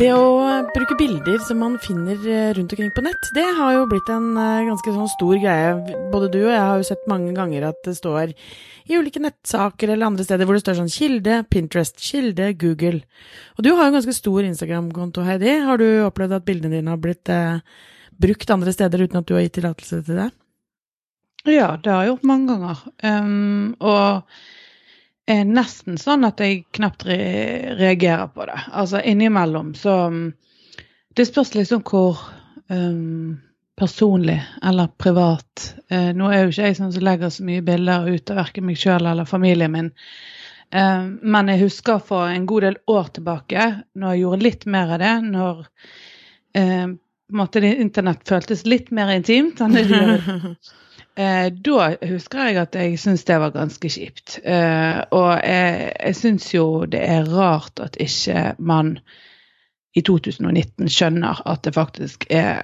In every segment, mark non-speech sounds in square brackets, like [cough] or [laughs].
Det å bruke bilder som man finner eh, rundt omkring på nett, det har jo blitt en eh, ganske sånn stor greie. Både du og jeg har jo sett mange ganger at det står i ulike nettsaker eller andre steder hvor det står sånn kilde, Pinterest, kilde, Google. Og du har jo en ganske stor Instagram-konto, Heidi. Har du opplevd at bildene dine har blitt eh, brukt andre steder uten at du har gitt tillatelse til det? Ja, det har jeg gjort mange ganger. Um, og er nesten sånn at jeg knapt re reagerer på det. Altså innimellom så Det spørs liksom hvor um, personlig eller privat uh, Nå er jo ikke jeg sånn som legger så mye bilder ut av verken meg sjøl eller familien min. Uh, men jeg husker for en god del år tilbake, når jeg gjorde litt mer av det, når uh, på en måte internett føltes litt mer intimt enn det gjør [laughs] da husker jeg at jeg syns det var ganske kjipt. Eh, og jeg, jeg syns jo det er rart at ikke man i 2019 skjønner at det faktisk er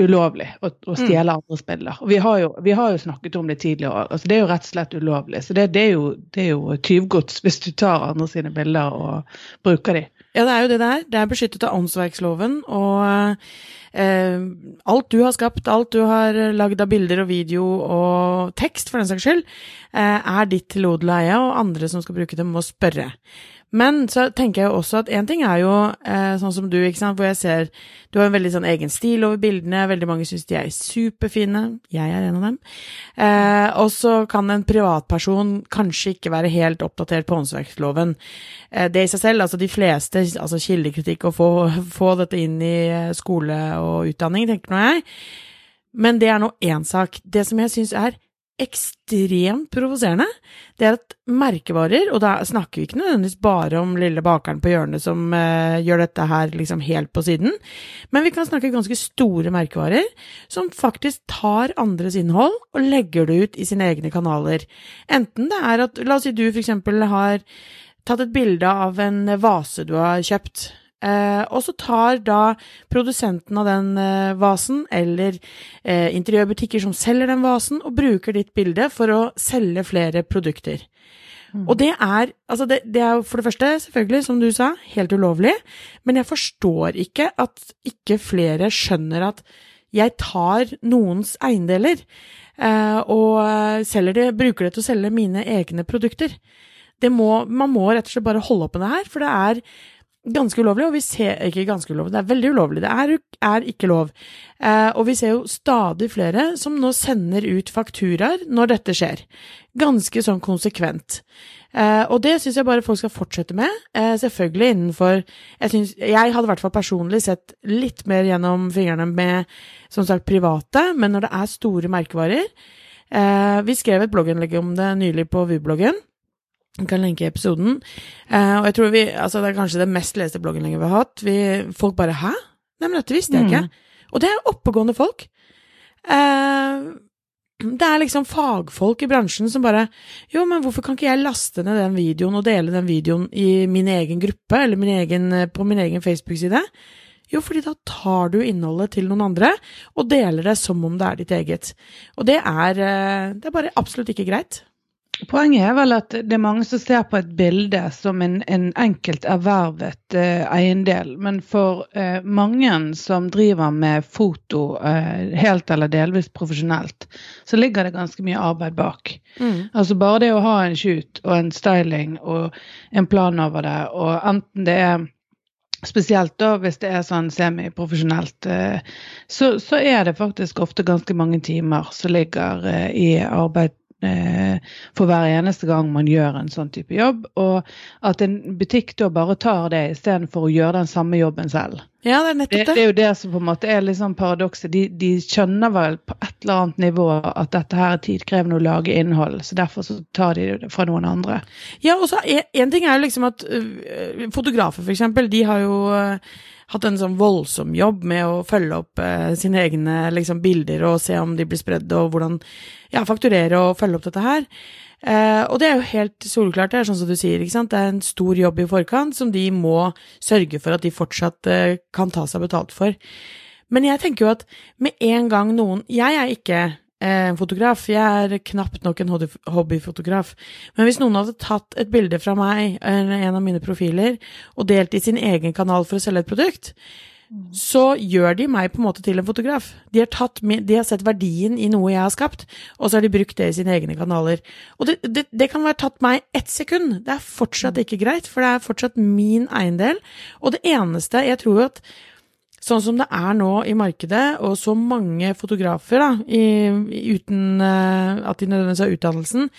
ulovlig å, å stjele mm. andres bilder. Og vi har, jo, vi har, jo, snakket om det tidligere. Altså, det er jo rett og slett ulovlig. Så det, det er jo, det jo tyvgods hvis du tar andre sine bilder og bruker de. Ja, det er jo det det er. Det er beskyttet av åndsverksloven. Og eh, alt du har skapt, alt du har lagd av bilder og video og tekst, for den saks skyld, eh, er ditt til odel og eie, og andre som skal bruke dem, må spørre. Men så tenker jeg jo også at én ting er jo eh, sånn som du, ikke sant, hvor jeg ser du har en veldig sånn egen stil over bildene, veldig mange syns de er superfine, jeg er en av dem. Eh, og så kan en privatperson kanskje ikke være helt oppdatert på åndsverksloven. Eh, det i seg selv, altså de fleste, altså kildekritikk, å få, få dette inn i eh, skole og utdanning, tenker nå jeg. Men det er nå én sak. Det som jeg syns er ekstremt provoserende, det er at merkevarer, og da snakker vi ikke nødvendigvis bare om lille bakeren på hjørnet som uh, gjør dette her liksom helt på siden, men vi kan snakke ganske store merkevarer som faktisk tar andres innhold og legger det ut i sine egne kanaler. Enten det er at, la oss si du for eksempel har tatt et bilde av en vase du har kjøpt, Eh, og så tar da produsenten av den eh, vasen, eller eh, interiørbutikker som selger den vasen, og bruker ditt bilde for å selge flere produkter. Mm. Og det er, altså det, det er for det første, selvfølgelig, som du sa, helt ulovlig, men jeg forstår ikke at ikke flere skjønner at jeg tar noens eiendeler eh, og selger det, bruker det til å selge mine egne produkter. Det må, man må rett og slett bare holde opp med det her, for det er ganske ulovlig, og vi ser ikke ganske ulovlig, det er veldig ulovlig. Det er, er ikke lov. Eh, og vi ser jo stadig flere som nå sender ut fakturaer når dette skjer. Ganske sånn konsekvent. Eh, og det syns jeg bare folk skal fortsette med. Eh, selvfølgelig innenfor jeg, synes, jeg hadde i hvert fall personlig sett litt mer gjennom fingrene med som sagt private, men når det er store merkevarer eh, Vi skrev et blogginnlegg om det nylig på VU-bloggen. Jeg kan lenke i episoden. Uh, og jeg tror vi, altså det er kanskje det mest leste blogginnlegget vi har hatt. Vi, folk bare 'hæ?' Nei, men dette visste jeg ikke. Mm. Og det er oppegående folk. Uh, det er liksom fagfolk i bransjen som bare 'Jo, men hvorfor kan ikke jeg laste ned den videoen og dele den videoen i min egen gruppe, eller min egen, på min egen Facebook-side?' Jo, fordi da tar du innholdet til noen andre og deler det som om det er ditt eget. Og det er, eh, det er bare absolutt ikke greit. Poenget er vel at det er mange som ser på et bilde som en, en enkelt ervervet eh, eiendel. Men for eh, mange som driver med foto eh, helt eller delvis profesjonelt, så ligger det ganske mye arbeid bak. Mm. Altså bare det å ha en shoot og en styling og en plan over det, og enten det er Spesielt da hvis det er sånn semiprofesjonelt, eh, så, så er det faktisk ofte ganske mange timer som ligger eh, i arbeid for hver eneste gang man gjør en sånn type jobb. Og at en butikk da bare tar det istedenfor å gjøre den samme jobben selv. Ja, Det er nettopp det. Det, det er jo det som på en måte er liksom paradokset. De, de, skjønner vel på et eller annet nivå at dette her er tidkrevende å lage innhold, så derfor så tar de det fra noen andre. Ja, og så en ting er jo liksom at uh, fotografer, for eksempel, de har jo uh, hatt en sånn voldsom jobb med å følge opp eh, sine egne liksom, bilder og se om de blir spredd, og hvordan ja, fakturere og følge opp dette her. Eh, og det er jo helt soleklart, det er sånn som du sier, ikke sant. Det er en stor jobb i forkant som de må sørge for at de fortsatt eh, kan ta seg betalt for. Men jeg tenker jo at med en gang noen Jeg er ikke eh, en fotograf. Jeg er knapt nok en hobbyfotograf. Men hvis noen hadde tatt et bilde fra meg, eller en av mine profiler, og delt i sin egen kanal for å selge et produkt, så gjør de meg på en måte til en fotograf. De har, tatt, de har sett verdien i noe jeg har skapt, og så har de brukt det i sine egne kanaler. Og det, det, det kan være tatt meg ett sekund. Det er fortsatt ikke greit, for det er fortsatt min eiendel. Og det eneste Jeg tror jo at sånn som det er nå i markedet, og så mange fotografer, da, i- uten eh, at de nødvendigvis har utdannelsen,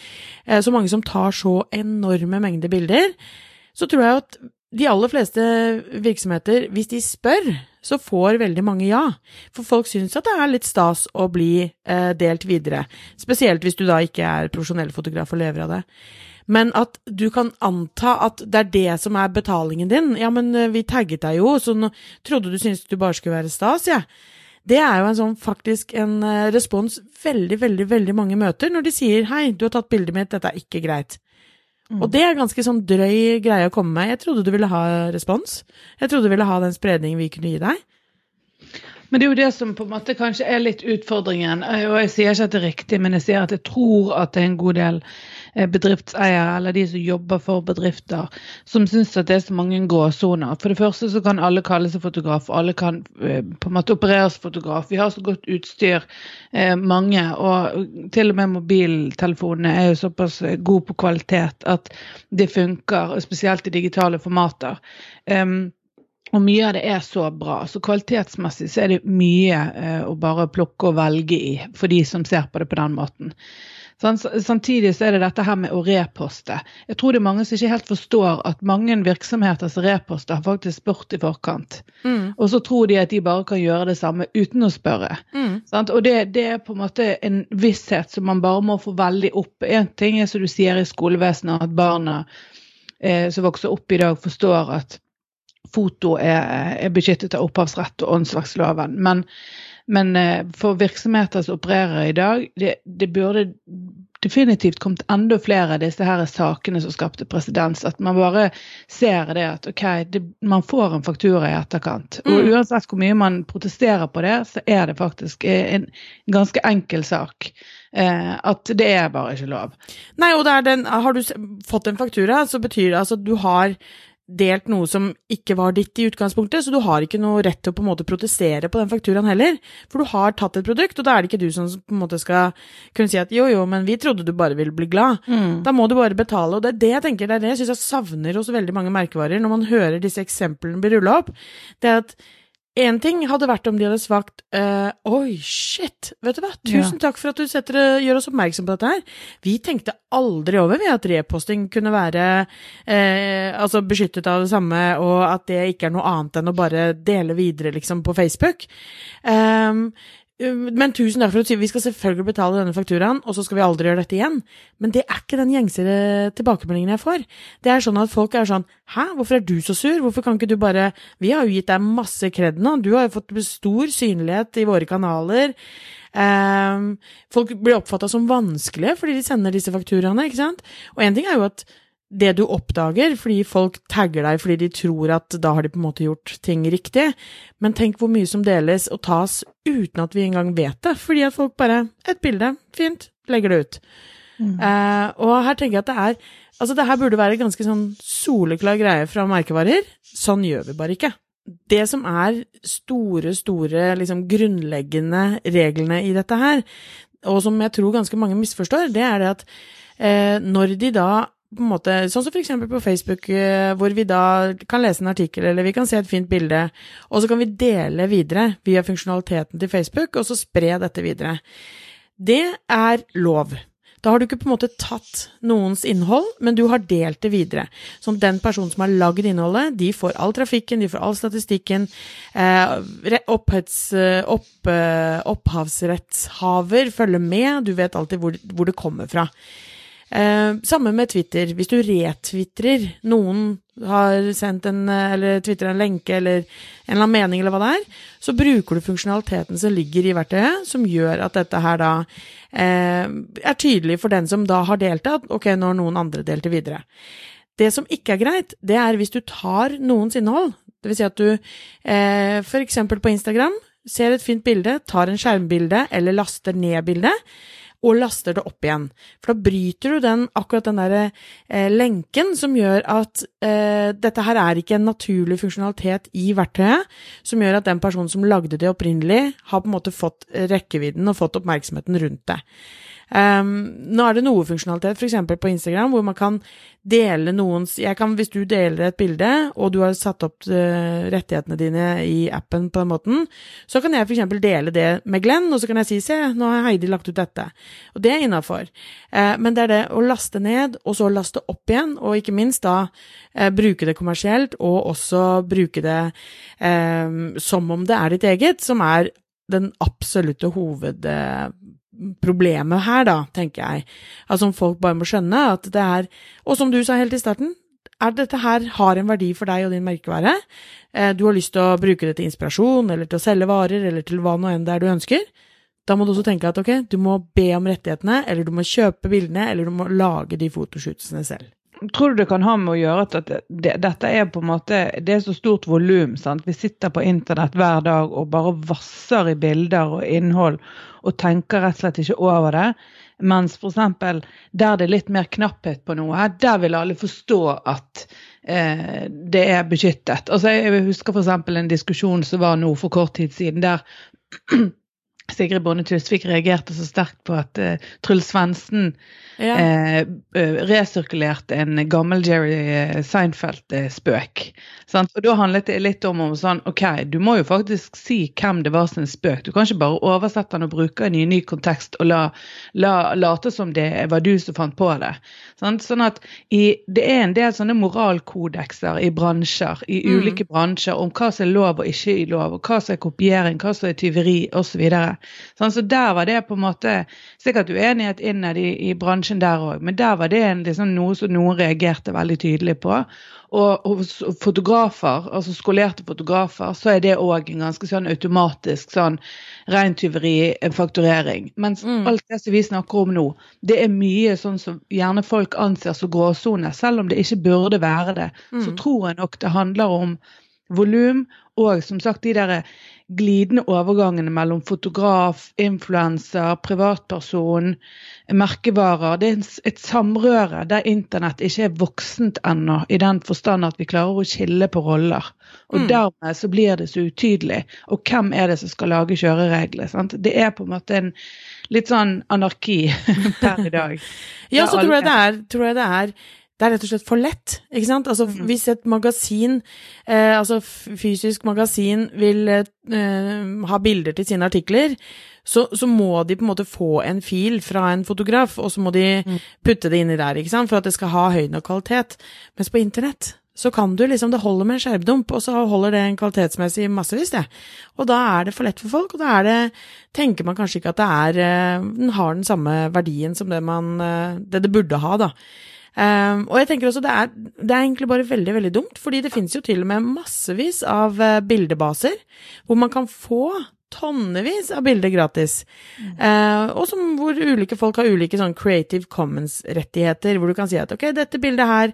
eh, så mange som tar så enorme mengder bilder, så tror jeg at de aller fleste virksomheter, hvis de spør, så får veldig mange ja. For folk syns at det er litt stas å bli eh, delt videre. Spesielt hvis du da ikke er profesjonell fotograf og lever av det. Men at du kan anta at det er det som er betalingen din. Ja, men eh, vi tagget deg jo, så nå trodde du syntes du bare skulle være stas, jeg. Ja. Det er jo en sånn faktisk en eh, respons veldig, veldig, veldig mange møter når de sier hei, du har tatt bildet mitt, dette er ikke greit. Og det er ganske sånn drøy greie å komme med. Jeg trodde du ville ha respons. Jeg trodde du ville ha den spredningen vi kunne gi deg. Men det er jo det som på en måte kanskje er litt utfordringen. Og jeg sier ikke at det er riktig, men jeg sier at jeg tror at det er en god del bedriftseiere eller de som jobber for bedrifter, som syns at det er så mange gråsoner. For det første så kan alle kalle seg fotograf, alle kan eh, på en måte opereres fotograf. Vi har så godt utstyr, eh, mange, og til og med mobiltelefonene er jo såpass eh, gode på kvalitet at det funker, spesielt i digitale formater. Um, og mye av det er så bra. Så kvalitetsmessig så er det mye eh, å bare plukke og velge i for de som ser på det på den måten. Sånn, samtidig så er det dette her med å reposte. Jeg tror det er mange som ikke helt forstår at mange virksomheter som reposter, har faktisk spurt i forkant. Mm. Og så tror de at de bare kan gjøre det samme uten å spørre. Mm. Sant? Og det, det er på en måte en visshet som man bare må få veldig opp. En ting er som du sier i skolevesenet, at barna eh, som vokser opp i dag, forstår at foto er, er beskyttet av opphavsrett og åndsverksloven. Men, men eh, for virksomheter som opererer i dag, det, det burde definitivt kommet enda flere av disse her sakene som skapte presedens. At man bare ser det at ok, det, man får en faktura i etterkant. Og Mm. uansett hvor mye man protesterer på det, så er det faktisk en ganske enkel sak. Eh, at det er bare ikke lov. Nei, og den Har du fått en faktura, så betyr det altså at du har delt noe som ikke var ditt i utgangspunktet, så du har ikke noe rett til å på en måte protestere på den fakturaen heller. For du har tatt et produkt, og da er det ikke du som på en måte skal kunne si at jo, jo, men vi trodde du bare ville bli glad. Da må du bare betale, og det er det jeg tenker, det er det jeg syns jeg savner hos veldig mange merkevarer når man hører disse eksemplene bli rulla opp. Det er at Én ting hadde vært om de hadde svakt uh, Oi, shit! Vet du hva, tusen takk for at du setter, gjør oss oppmerksom på dette her. Vi tenkte aldri over ved at reposting kunne være uh, altså beskyttet av det samme, og at det ikke er noe annet enn å bare dele videre, liksom, på Facebook. Um, men tusen takk for at vi skal selvfølgelig betale denne fakturaen, og så skal vi aldri gjøre dette igjen. Men det er ikke den gjengse tilbakemeldingen jeg får. Det er sånn at folk er sånn Hæ, hvorfor er du så sur? Hvorfor kan ikke du bare Vi har jo gitt deg masse kred nå. Du har jo fått stor synlighet i våre kanaler. Um, folk blir oppfatta som vanskelige fordi de sender disse fakturaene, ikke sant? Og en ting er jo at det du oppdager fordi folk tagger deg fordi de tror at da har de på en måte gjort ting riktig, men tenk hvor mye som deles og tas uten at vi engang vet det, fordi at folk bare Et bilde, fint, legger det ut. Eh, og her tenker jeg at det er Altså, det her burde være ganske sånn soleklar greie fra merkevarer. Sånn gjør vi bare ikke. Det som er store, store, liksom grunnleggende reglene i dette her, og som jeg tror ganske mange misforstår, det er det at eh, når de da på en måte, Sånn som eksempel på Facebook, eh, hvor vi da kan lese en artikkel, eller vi kan se et fint bilde, og så kan vi dele videre via funksjonaliteten til Facebook, og så spre dette videre. Det er lov. Da har du ikke på en måte tatt noens innhold, men du har delt det videre. Sånn den personen som har lagd innholdet, de får all trafikken, de får all statistikken. Eh, opphets, eh, opp, eh, opphavsrettshaver følger med, du vet alltid hvor, hvor det kommer fra. Eh, samme med Twitter. Hvis du retvitrer noen har sendt en, eh, eller twitrer en lenke eller en eller annen mening eller hva det er, så bruker du funksjonaliteten som ligger i verktøyet, som gjør at dette her da eh, er tydelig for den som da har deltatt, ok, nå har noen andre delt det videre. Det som ikke er greit, det er hvis du tar noens innhold. Vil si at du eh, eksempel på Instagram ser et fint bilde, tar en skjermbilde eller laster ned bildet, og laster det opp igjen. For da bryter du den, akkurat den derre eh, lenken som gjør at eh, dette her er ikke en naturlig funksjonalitet i verktøyet, som gjør at den personen som lagde det opprinnelig, har på en måte fått rekkevidden og fått oppmerksomheten rundt det. Um, nå er det noe funksjonalitet, f.eks. på Instagram, hvor man kan dele noens jeg kan, Hvis du deler et bilde, og du har satt opp uh, rettighetene dine i appen på den måten, så kan jeg f.eks. dele det med Glenn, og så kan jeg si 'se, nå har Heidi lagt ut dette'. Og det er innafor. Uh, men det er det å laste ned, og så laste opp igjen, og ikke minst da uh, bruke det kommersielt, og også bruke det som om det er ditt eget, som er den absolutte hovedproblemet her, da, tenker jeg. Altså om folk bare må skjønne at det er Og som du sa helt i starten, er dette her har en verdi for deg og din merkevare. Eh, du har lyst til å bruke det til inspirasjon, eller til å selge varer, eller til hva nå enn det er du ønsker. Da må du også tenke at ok, du må be om rettighetene, eller du må kjøpe bildene, eller du må lage de fotoshootsene selv. Tror du det kan ha med å gjøre at det, det, dette er på en måte det er så stort volum? Vi sitter på internett hver dag og bare vasser i bilder og innhold og tenker rett og slett ikke over det. Mens f.eks. der det er litt mer knapphet på noe, der vil alle forstå at eh, det er beskyttet. Altså, jeg husker f.eks. en diskusjon som var nå for kort tid siden, der [clears throat] Sigrid Bonde Tusvik reagerte så sterkt på at uh, Truls Svendsen ja. uh, resirkulerte en gammel Jerry Seinfeld-spøk. Og da handlet det litt om, om sånn OK, du må jo faktisk si hvem det var som spøk. Du kan ikke bare oversette den og bruke den i en ny kontekst og la, la, late som det var du som fant på det. Sant? Sånn at i, Det er en del sånne moralkodekser i bransjer, i mm. ulike bransjer, om hva som er lov og ikke lov, og hva som er kopiering, hva som er tyveri osv. Sånn, så der var det på en måte Sikkert uenighet innad i, i bransjen der òg, men der var det en, liksom, noe som noen reagerte veldig tydelig på. Og hos fotografer, altså skolerte fotografer, så er det òg en ganske sånn automatisk sånn reintyverifakturering. Mens mm. alt det som vi snakker om nå, det er mye sånn som gjerne folk anser som gråsone, selv om det ikke burde være det. Mm. Så tror jeg nok det handler om volum og som sagt de der glidende overgangene mellom fotograf, influenser, privatperson, merkevarer. Det er et samrøre der internett ikke er voksent ennå, i den forstand at vi klarer å skille på roller. Og mm. dermed så blir det så utydelig. Og hvem er det som skal lage kjøreregler? Sant? Det er på en måte en litt sånn anarki [laughs] per i dag. ja, så tror jeg, det er, tror jeg det er det er rett og slett for lett. ikke sant? Altså, mm. Hvis et magasin, eh, altså fysisk magasin, vil eh, ha bilder til sine artikler, så, så, må de på en måte få en fil fra en fotograf, og så må de mm. putte det inni der ikke sant? for at det skal ha høy nok kvalitet. Mens på internett så kan du liksom, det holder med en skjermdump, og så holder det en kvalitetsmessig massevis, det. Og da er det for lett for folk, og da er det, tenker man kanskje ikke at det er, eh, den har den samme verdien som det man, eh, det det burde ha, da. Um, og jeg tenker også det er, det er egentlig bare veldig veldig dumt, fordi det finnes jo til og med massevis av uh, bildebaser hvor man kan få tonnevis av bilder gratis. Mm. Eh, og som, hvor ulike folk har ulike sånn Creative Commons-rettigheter, hvor du kan si at ok, dette bildet her,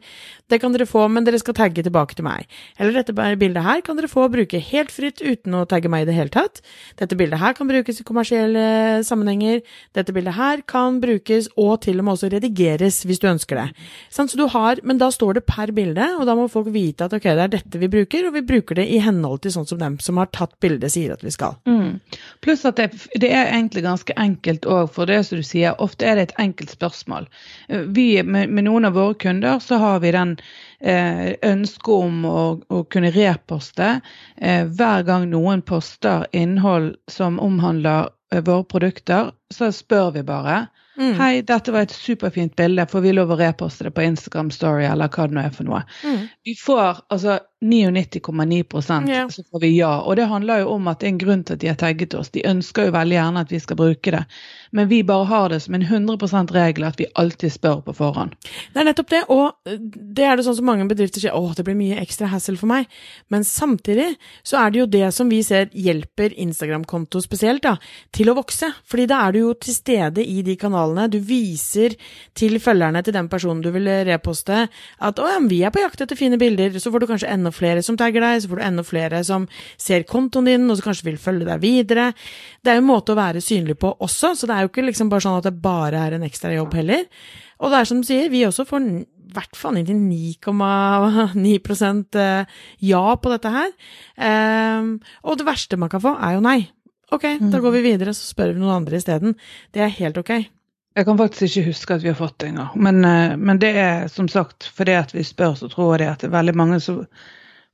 det kan dere få, men dere skal tagge tilbake til meg. Eller dette bildet her kan dere få bruke helt fritt uten å tagge meg i det hele tatt. Dette bildet her kan brukes i kommersielle sammenhenger. Dette bildet her kan brukes og til og med også redigeres hvis du ønsker det. Sånn, så du har, men da står det per bilde, og da må folk vite at ok, det er dette vi bruker, og vi bruker det i henhold til sånn som dem som har tatt bildet, sier at vi skal. Mm. Pluss at det, det, er egentlig ganske enkelt òg, for det som du sier, ofte er det et enkelt spørsmål. Vi, med, med noen av våre kunder så har vi den eh, ønsket om å, å, kunne reposte eh, hver gang noen poster innhold som omhandler eh, våre produkter, så spør vi bare. Mm. Hei, dette var et superfint bilde, får vi lov å reposte det på Instagram Story eller hva det nå er for noe? Mm. Vi får altså 99,9 yeah. så får vi ja. Og det handler jo om at det er en grunn til at de har tagget oss. De ønsker jo veldig gjerne at vi skal bruke det. Men vi bare har det som en 100% regel at vi alltid spør på forhånd. Det er nettopp det, og det er det sånn som mange bedrifter sier åh, det blir mye ekstra hassle for meg. Men samtidig så er det jo det som vi ser hjelper Instagram-konto spesielt da, til å vokse. Fordi da er du jo til stede i de kanalene. Du viser til følgerne til den personen du vil reposte at 'Å ja, vi er på jakt etter fine bilder', så får du kanskje enda flere som tagger deg, så får du enda flere som ser kontoen din, og som kanskje vil følge deg videre. Det er jo en måte å være synlig på også, så det er jo ikke liksom bare sånn at det bare er en ekstra jobb heller. Og det er som du sier, vi også får i hvert fall inntil 9,9 ja på dette her. Um, og det verste man kan få, er jo nei. Ok, da går vi videre, så spør vi noen andre isteden. Det er helt ok. Jeg kan faktisk ikke huske at vi har fått det engang. Men, eh, men det er som sagt fordi at vi spør, så tror jeg det at det er veldig mange som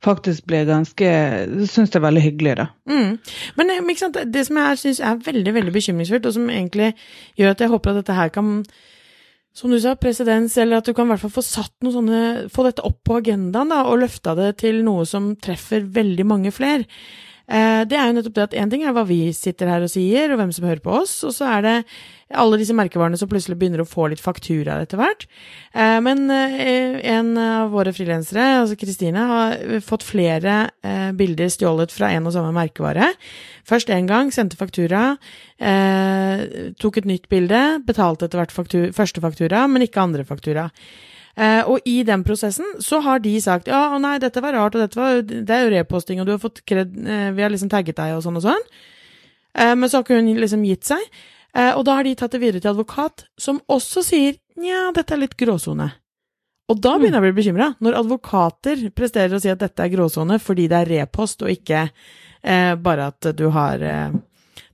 faktisk blir ganske Syns det er veldig hyggelig, da. Mm. Men eh, det som jeg syns er veldig veldig bekymringsfullt, og som egentlig gjør at jeg håper at dette her kan som du sa, presedens, eller at du kan i hvert fall få satt noe sånne, få dette opp på agendaen da, og løfta det til noe som treffer veldig mange flere. Eh, det er jo nettopp det at én ting er hva vi sitter her og sier, og hvem som hører på oss, og så er det alle disse merkevarene som plutselig begynner å få litt faktura etter hvert. Eh, men eh, en av våre frilansere, altså Kristine, har fått flere bilder stjålet fra en og samme merkevare. Først én gang, sendte faktura, tok et nytt bilde, betalte etter hvert faktura, første faktura, men ikke andre faktura. Uh, og i den prosessen så har de sagt ja, å nei, dette var rart, og dette var, det er jo reposting, og du har fått kred, uh, vi har liksom tagget deg og sånn og sånn. Uh, men så har ikke hun liksom gitt seg. og da har de tatt det videre til advokat, som også sier nja, dette er litt gråsone. Og da begynner jeg å bli bekymra, når advokater presterer å si at dette er gråsone fordi det er repost og ikke bare at du har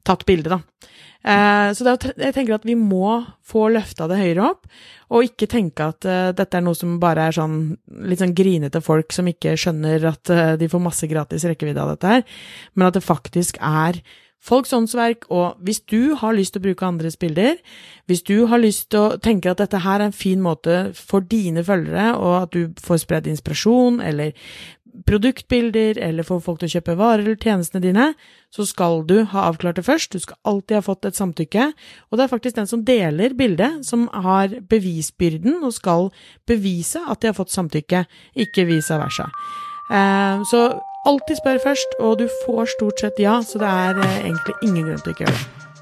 tatt bilde, da. Eh, så da, jeg tenker at vi må få løfta det høyere opp, og ikke tenke at uh, dette er noe som bare er sånn litt sånn grinete folk som ikke skjønner at uh, de får masse gratis rekkevidde av dette her, men at det faktisk er folks åndsverk, og hvis du har lyst til å bruke andres bilder, hvis du har lyst til å tenke at dette her er en fin måte for dine følgere, og at du får spredd inspirasjon, eller produktbilder eller få folk til å kjøpe varer eller tjenestene dine, så skal du ha avklart det først. Du skal alltid ha fått et samtykke. Og det er faktisk den som deler bildet, som har bevisbyrden og skal bevise at de har fått samtykke, ikke vice versa. Eh, så alltid spør først, og du får stort sett ja, så det er eh, egentlig ingen grunn til å gjøre det.